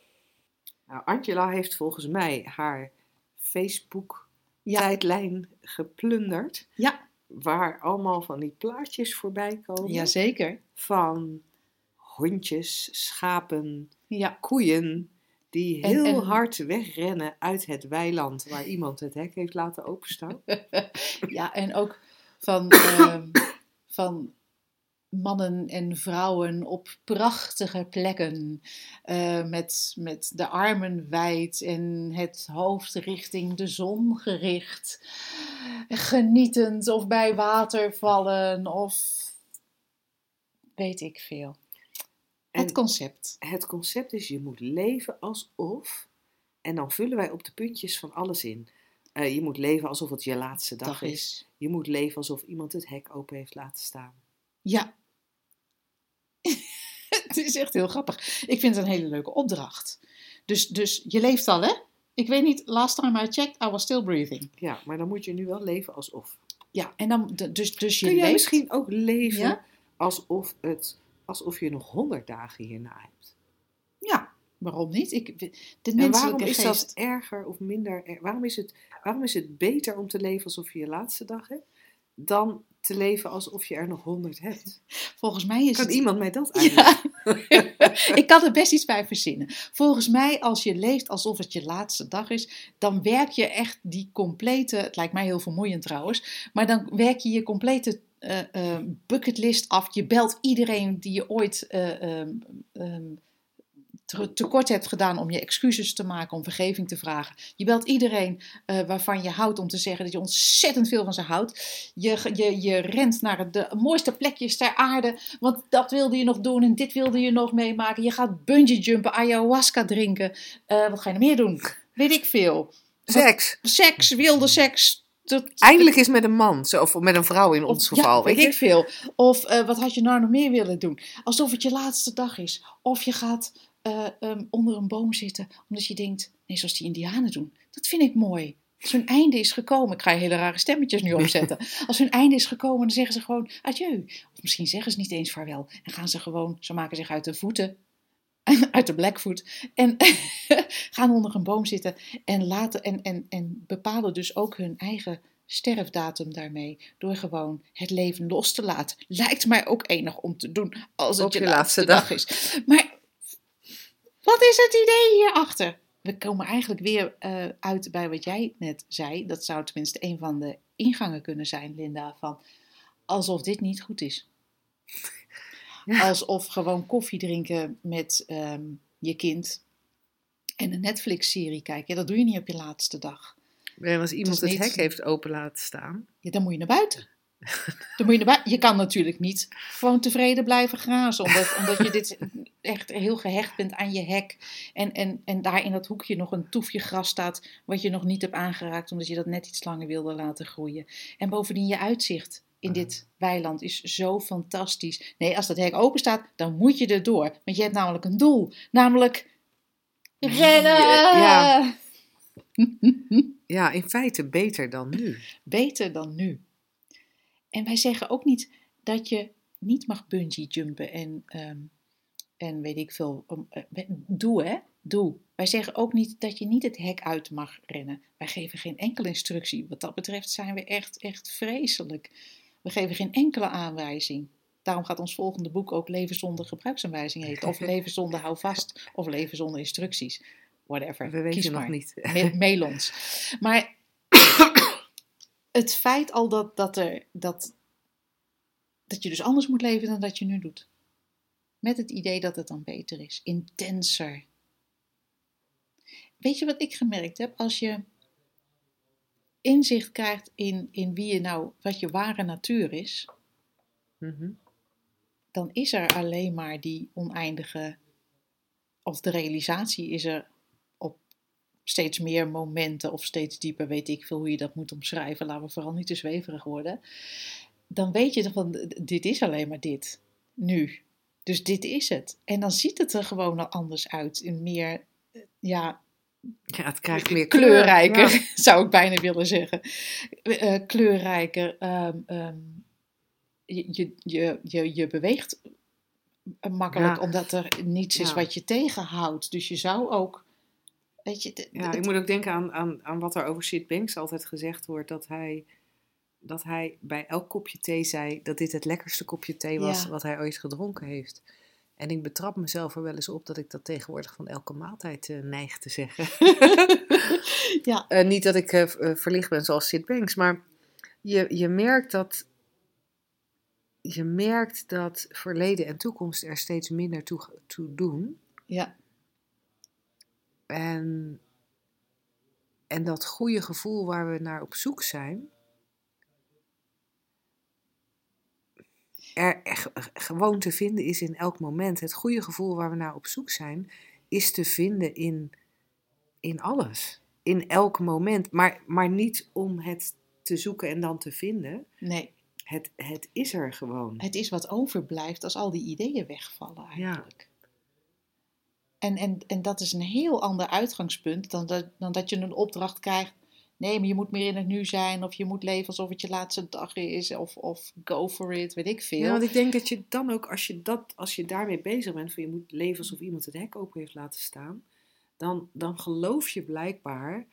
[SPEAKER 3] Nou, Angela heeft volgens mij haar Facebook-tijdlijn geplunderd.
[SPEAKER 2] Ja.
[SPEAKER 3] Waar allemaal van die plaatjes voorbij komen.
[SPEAKER 2] Jazeker.
[SPEAKER 3] Van hondjes, schapen,
[SPEAKER 2] Ja.
[SPEAKER 3] koeien. Die heel
[SPEAKER 2] en-
[SPEAKER 3] hard wegrennen uit het weiland waar iemand het hek heeft laten openstaan. [laughs]
[SPEAKER 2] ja, en ook van, [coughs] ehm, van mannen en vrouwen op prachtige plekken. eh, met, met de armen wijd en het hoofd richting de zon gericht. Genietend of bij water vallen of weet ik veel.
[SPEAKER 3] En
[SPEAKER 2] Het concept.
[SPEAKER 3] het concept is, je moet leven alsof, en dan vullen wij op de puntjes van alles in. Eh, je moet leven alsof het je laatste dag,
[SPEAKER 2] Dag
[SPEAKER 3] is.
[SPEAKER 2] is.
[SPEAKER 3] Je moet leven alsof iemand het hek open heeft laten staan.
[SPEAKER 2] Ja. [laughs] het is echt heel grappig. Ik vind het een hele leuke opdracht. Dus, dus je leeft al, hè? Ik weet niet, last time I checked, I was still breathing.
[SPEAKER 3] Ja, maar dan moet je nu wel leven alsof.
[SPEAKER 2] Ja, en dan, dus, dus je
[SPEAKER 3] Kun jij
[SPEAKER 2] leeft...
[SPEAKER 3] misschien ook leven
[SPEAKER 2] Ja?
[SPEAKER 3] alsof, het, alsof je nog honderd dagen hierna hebt?
[SPEAKER 2] Ja, waarom niet? Ik, de
[SPEAKER 3] En waarom is
[SPEAKER 2] geest...
[SPEAKER 3] dat erger of minder? er- Waarom is, het, waarom is het beter om te leven alsof je je laatste dag hebt, dan te leven alsof je er nog honderd hebt?
[SPEAKER 2] Volgens mij is
[SPEAKER 3] Kan
[SPEAKER 2] het...
[SPEAKER 3] iemand mij dat uitleggen?
[SPEAKER 2] Ja, [laughs] ik kan er best iets bij verzinnen. Volgens mij, als je leeft alsof het je laatste dag is, dan werk je echt die complete, het lijkt mij heel vermoeiend trouwens, maar dan werk je je complete eh, eh, bucketlist af. Je belt iedereen die je ooit eh, ehm, ehm, tekort hebt gedaan om je excuses te maken, om vergeving te vragen. Je belt iedereen eh, waarvan je houdt om te zeggen dat je ontzettend veel van ze houdt. Je, je, je rent naar de mooiste plekjes ter aarde, want dat wilde je nog doen en dit wilde je nog meemaken. Je gaat bungee jumpen, ayahuasca drinken. Eh, wat ga je nog meer doen? Weet ik veel.
[SPEAKER 3] Seks.
[SPEAKER 2] Seks, wilde seks. Dat-
[SPEAKER 3] Eindelijk is met een man, zo- of met een vrouw in ons geval.
[SPEAKER 2] weet
[SPEAKER 3] weet
[SPEAKER 2] ik veel. Of eh, wat had je nou nog meer willen doen? Alsof het je laatste dag is. Of je gaat eh, ehm, onder een boom zitten omdat je denkt, nee, zoals die indianen doen. Dat vind ik mooi. Als hun einde is gekomen, ik ga hele rare stemmetjes nu opzetten. Als hun einde is gekomen, dan zeggen ze gewoon adieu. Of misschien zeggen ze niet eens vaarwel. En gaan ze gewoon, ze maken zich uit de voeten, [laughs] uit de Blackfoot. En [laughs] gaan onder een boom zitten en, laten, en, en, en bepalen dus ook hun eigen sterfdatum daarmee. Door gewoon het leven los te laten. Lijkt mij ook enig om te doen als het je, laatste
[SPEAKER 3] laatste
[SPEAKER 2] dag is. Maar wat is het idee hierachter? We komen eigenlijk weer eh, uit bij wat jij net zei. Dat zou tenminste een van de ingangen kunnen zijn, Linda. Van alsof dit niet goed is.
[SPEAKER 3] Ja.
[SPEAKER 2] Alsof gewoon koffie drinken met ehm, je kind en een Netflix-serie kijken. Ja, dat doe je niet op je laatste dag.
[SPEAKER 3] Als iemand het
[SPEAKER 2] niet-
[SPEAKER 3] hek heeft open laten staan.
[SPEAKER 2] Ja, dan moet je naar buiten. Dan moet je, je kan natuurlijk niet gewoon tevreden blijven grazen. Omdat, omdat je dit echt heel gehecht bent aan je hek. En, en, en daar in dat hoekje nog een toefje gras staat. wat je nog niet hebt aangeraakt. omdat je dat net iets langer wilde laten groeien. En bovendien je uitzicht in dit weiland is zo fantastisch. Nee, als dat hek open staat, dan moet je er door. Want je hebt namelijk een doel. Namelijk. rennen!
[SPEAKER 3] Ja. [laughs] Ja, in feite beter dan nu.
[SPEAKER 2] Beter dan nu. En wij zeggen ook niet dat je niet mag bungee jumpen en, ehm, en weet ik veel. um, eh, doe hè, doe. Wij zeggen ook niet dat je niet het hek uit mag rennen. Wij geven geen enkele instructie. Wat dat betreft zijn we echt, echt vreselijk. We geven geen enkele aanwijzing. Daarom gaat ons volgende boek ook Leven zonder gebruiksaanwijzing heten. Of [laughs] Leven zonder houvast. Of Leven zonder instructies. Whatever.
[SPEAKER 3] We
[SPEAKER 2] Kies
[SPEAKER 3] weten nog
[SPEAKER 2] maar.
[SPEAKER 3] niet.
[SPEAKER 2] Ma- mail ons. Maar het feit al dat, dat, er, dat, dat je dus anders moet leven dan dat je nu doet. Met het idee dat het dan beter is. Intenser. Weet je wat ik gemerkt heb? Als je inzicht krijgt in, in wie je nou, wat je ware natuur is,
[SPEAKER 3] Mhm.
[SPEAKER 2] dan is er alleen maar die oneindige, of de realisatie is er steeds meer momenten of steeds dieper, weet ik veel hoe je dat moet omschrijven, laten we vooral niet te zweverig worden. Dan weet je van, dit is alleen maar dit, nu. Dus dit is het. En dan ziet het er gewoon al anders uit, in meer, eh, ja,
[SPEAKER 3] Ja, het krijgt meer kleur.
[SPEAKER 2] kleurrijker,
[SPEAKER 3] Ja. [laughs]
[SPEAKER 2] zou ik bijna willen zeggen. Eh, eh, kleurrijker. ehm, je, je, je, je, beweegt makkelijk,
[SPEAKER 3] Ja.
[SPEAKER 2] omdat er niets is wat je tegenhoudt. Dus je zou ook. Weet je,
[SPEAKER 3] Ja, ik moet ook denken aan, aan, aan wat er over Sid Banks altijd gezegd wordt. Dat hij, dat hij bij elk kopje thee zei dat dit het lekkerste kopje thee was
[SPEAKER 2] Ja.
[SPEAKER 3] wat hij ooit gedronken heeft. En ik betrap mezelf er wel eens op dat ik dat tegenwoordig van elke maaltijd eh, neig te zeggen. [laughs]
[SPEAKER 2] ja,
[SPEAKER 3] Eh, niet dat ik eh, verlicht ben zoals Sid Banks, maar je, je merkt dat. Je merkt dat verleden en toekomst er steeds minder toe, toe doen.
[SPEAKER 2] ja,
[SPEAKER 3] En, en dat goede gevoel waar we naar op zoek zijn, er, er ge- gewoon te vinden is in elk moment. Het goede gevoel waar we naar op zoek zijn, is te vinden in, in alles. In elk moment. Maar, maar niet om het te zoeken en dan te vinden.
[SPEAKER 2] nee.
[SPEAKER 3] Het, het is er gewoon.
[SPEAKER 2] Het is wat overblijft als al die ideeën wegvallen eigenlijk. En, en, en dat is een heel ander uitgangspunt dan dat, dan dat je een opdracht krijgt. Nee, maar je moet meer in het nu zijn. Of je moet leven alsof het je laatste dag is. Of, of go for it, weet ik veel.
[SPEAKER 3] Ja, want ik denk dat je dan ook, als je, dat, als je daarmee bezig bent, van je moet leven alsof iemand het hek open heeft laten staan, dan, dan geloof je blijkbaar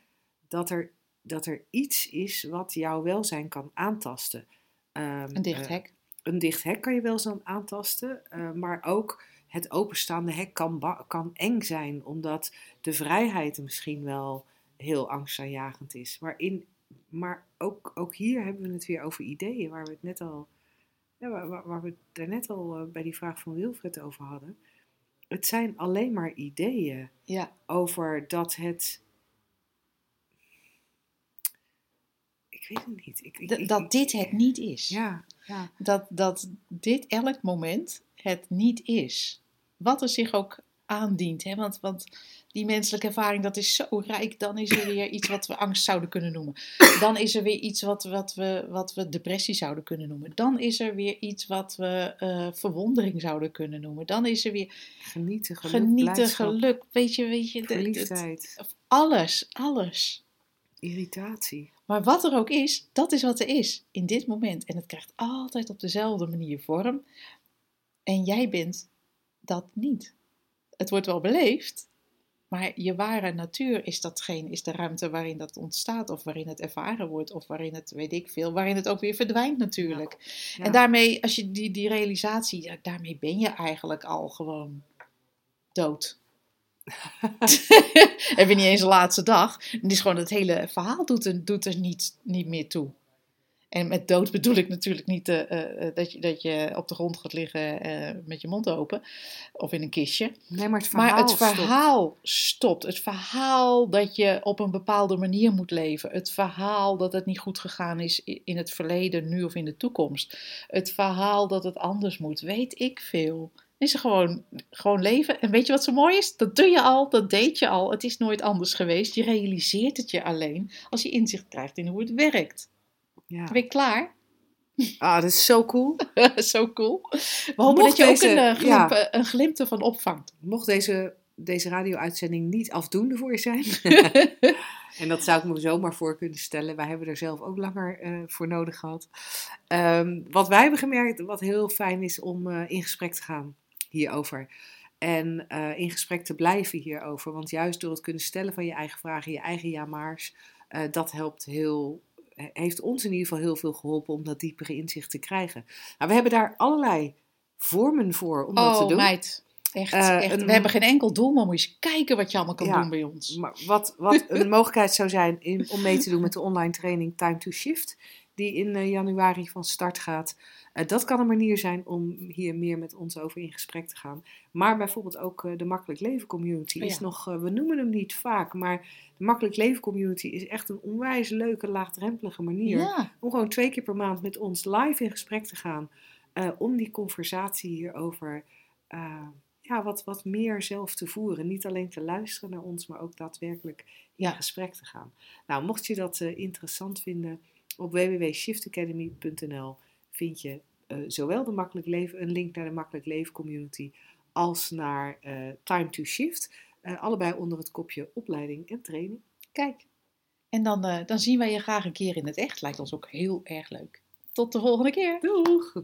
[SPEAKER 3] dat er, dat er iets is wat jouw welzijn kan aantasten. Ehm,
[SPEAKER 2] een dicht
[SPEAKER 3] eh,
[SPEAKER 2] hek.
[SPEAKER 3] een dicht hek kan je welzijn aantasten, eh, maar ook het openstaande hek kan, kan eng zijn, omdat de vrijheid misschien wel heel angstaanjagend is. Maar, in, maar ook, ook hier hebben we het weer over ideeën, waar we het net al, ja, waar, we het daarnet al eh, bij die vraag van Wilfred over hadden. Het zijn alleen maar ideeën
[SPEAKER 2] Ja,
[SPEAKER 3] over dat het. Ik weet het niet. Ik, ik-
[SPEAKER 2] d-
[SPEAKER 3] ik-
[SPEAKER 2] dat dit het niet is.
[SPEAKER 3] Ja, ja.
[SPEAKER 2] Dat, dat dit elk moment het niet is. Wat er zich ook aandient. Hè? Want, want die menselijke ervaring, dat is zo rijk. Dan is er weer iets wat we angst zouden kunnen noemen. Dan is er weer iets wat, wat, we, wat we depressie zouden kunnen noemen. Dan is er weer iets wat we eh, verwondering zouden kunnen noemen. Dan is er weer
[SPEAKER 3] Genieten, geluk,
[SPEAKER 2] genieten, geluk. Weet je, weet je.
[SPEAKER 3] verliefdheid,
[SPEAKER 2] het- alles, alles.
[SPEAKER 3] irritatie.
[SPEAKER 2] Maar wat er ook is, dat is wat er is in dit moment. En het krijgt altijd op dezelfde manier vorm. En jij bent dat niet. Het wordt wel beleefd, maar je ware natuur is datgene, is de ruimte waarin dat ontstaat, of waarin het ervaren wordt, of waarin het, weet ik veel, waarin het ook weer verdwijnt natuurlijk.
[SPEAKER 3] Ja.
[SPEAKER 2] En daarmee, als je die, die realisatie, daarmee ben je eigenlijk al gewoon dood. [laughs] [laughs] Heb je niet eens de laatste dag. Het is gewoon het hele verhaal doet er, doet er niet, niet meer toe. En met dood bedoel ik natuurlijk niet eh, eh, eh, dat, je, dat je op de grond gaat liggen met je mond open. Of in een kistje.
[SPEAKER 3] Nee, maar het verhaal,
[SPEAKER 2] maar het
[SPEAKER 3] stopt.
[SPEAKER 2] verhaal stopt. Het verhaal dat je op een bepaalde manier moet leven. Het verhaal dat het niet goed gegaan is in het verleden, nu of in de toekomst. Het verhaal dat het anders moet. Weet ik veel. Is er gewoon, gewoon leven. En weet je wat zo mooi is? Dat doe je al, dat deed je al. Het is nooit anders geweest. Je realiseert het je alleen als je inzicht krijgt in hoe het werkt.
[SPEAKER 3] Ja.
[SPEAKER 2] Ben je klaar?
[SPEAKER 3] Ah, dat is zo cool. [laughs]
[SPEAKER 2] zo cool. We hopen
[SPEAKER 3] Mocht
[SPEAKER 2] dat je
[SPEAKER 3] deze-
[SPEAKER 2] ook een, eh, glimp,
[SPEAKER 3] ja.
[SPEAKER 2] eh, een glimp ervan opvangt.
[SPEAKER 3] Mocht deze, deze radio-uitzending niet afdoende voor je zijn. [laughs] en dat zou ik me zomaar voor kunnen stellen. Wij hebben er zelf ook langer eh, voor nodig gehad. Ehm, wat wij hebben gemerkt, wat heel fijn is om in gesprek te gaan hierover. En in gesprek te blijven hierover. Want juist door het kunnen stellen van je eigen vragen, je eigen ja-maars, dat helpt heel, heeft ons in ieder geval heel veel geholpen om dat diepere inzicht te krijgen. Nou, we hebben daar allerlei vormen voor om dat te
[SPEAKER 2] Oh,
[SPEAKER 3] doen.
[SPEAKER 2] meid. Echt,
[SPEAKER 3] Eh,
[SPEAKER 2] echt.
[SPEAKER 3] een-
[SPEAKER 2] We hebben geen enkel doel, maar moet je eens kijken wat je allemaal kan
[SPEAKER 3] Ja.
[SPEAKER 2] doen bij ons.
[SPEAKER 3] Maar wat, wat [laughs] een mogelijkheid zou zijn in, om mee te doen met de online training Time to Shift, die in eh, januari van start gaat. Eh, dat kan een manier zijn om hier meer met ons over in gesprek te gaan. Maar bijvoorbeeld ook eh, de Makkelijk Leven Community
[SPEAKER 2] Oh ja.
[SPEAKER 3] is nog, we noemen hem niet vaak, maar de Makkelijk Leven Community is echt een onwijs leuke, laagdrempelige manier
[SPEAKER 2] Ja,
[SPEAKER 3] om gewoon twee keer per maand met ons live in gesprek te gaan. om die conversatie hierover eh, ja, wat, wat meer zelf te voeren. Niet alleen te luisteren naar ons, maar ook daadwerkelijk in
[SPEAKER 2] Ja.
[SPEAKER 3] gesprek te gaan. Nou, mocht je dat interessant vinden, op www.shiftacademy.nl vind je eh, zowel de Makkelijk Leven, een link naar de Makkelijk Leven community, als naar eh, Time to Shift. Eh, allebei onder het kopje opleiding en training.
[SPEAKER 2] kijk. En dan, dan zien wij je graag een keer in het echt. Lijkt ons ook heel erg leuk. Tot de volgende keer.
[SPEAKER 3] Doeg!